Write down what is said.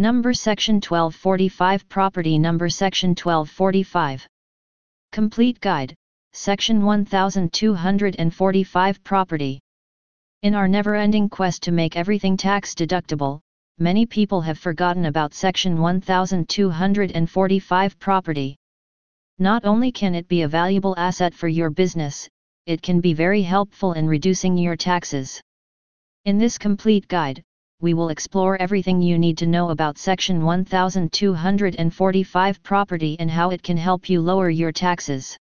Number Section 1245 Property Number Section 1245 Complete Guide, Section 1245 Property In our never-ending quest to make everything tax deductible, many people have forgotten about Section 1245 Property. Not only can it be a valuable asset for your business, it can be very helpful in reducing your taxes. In this complete guide, we will explore everything you need to know about Section 1245 property and how it can help you lower your taxes.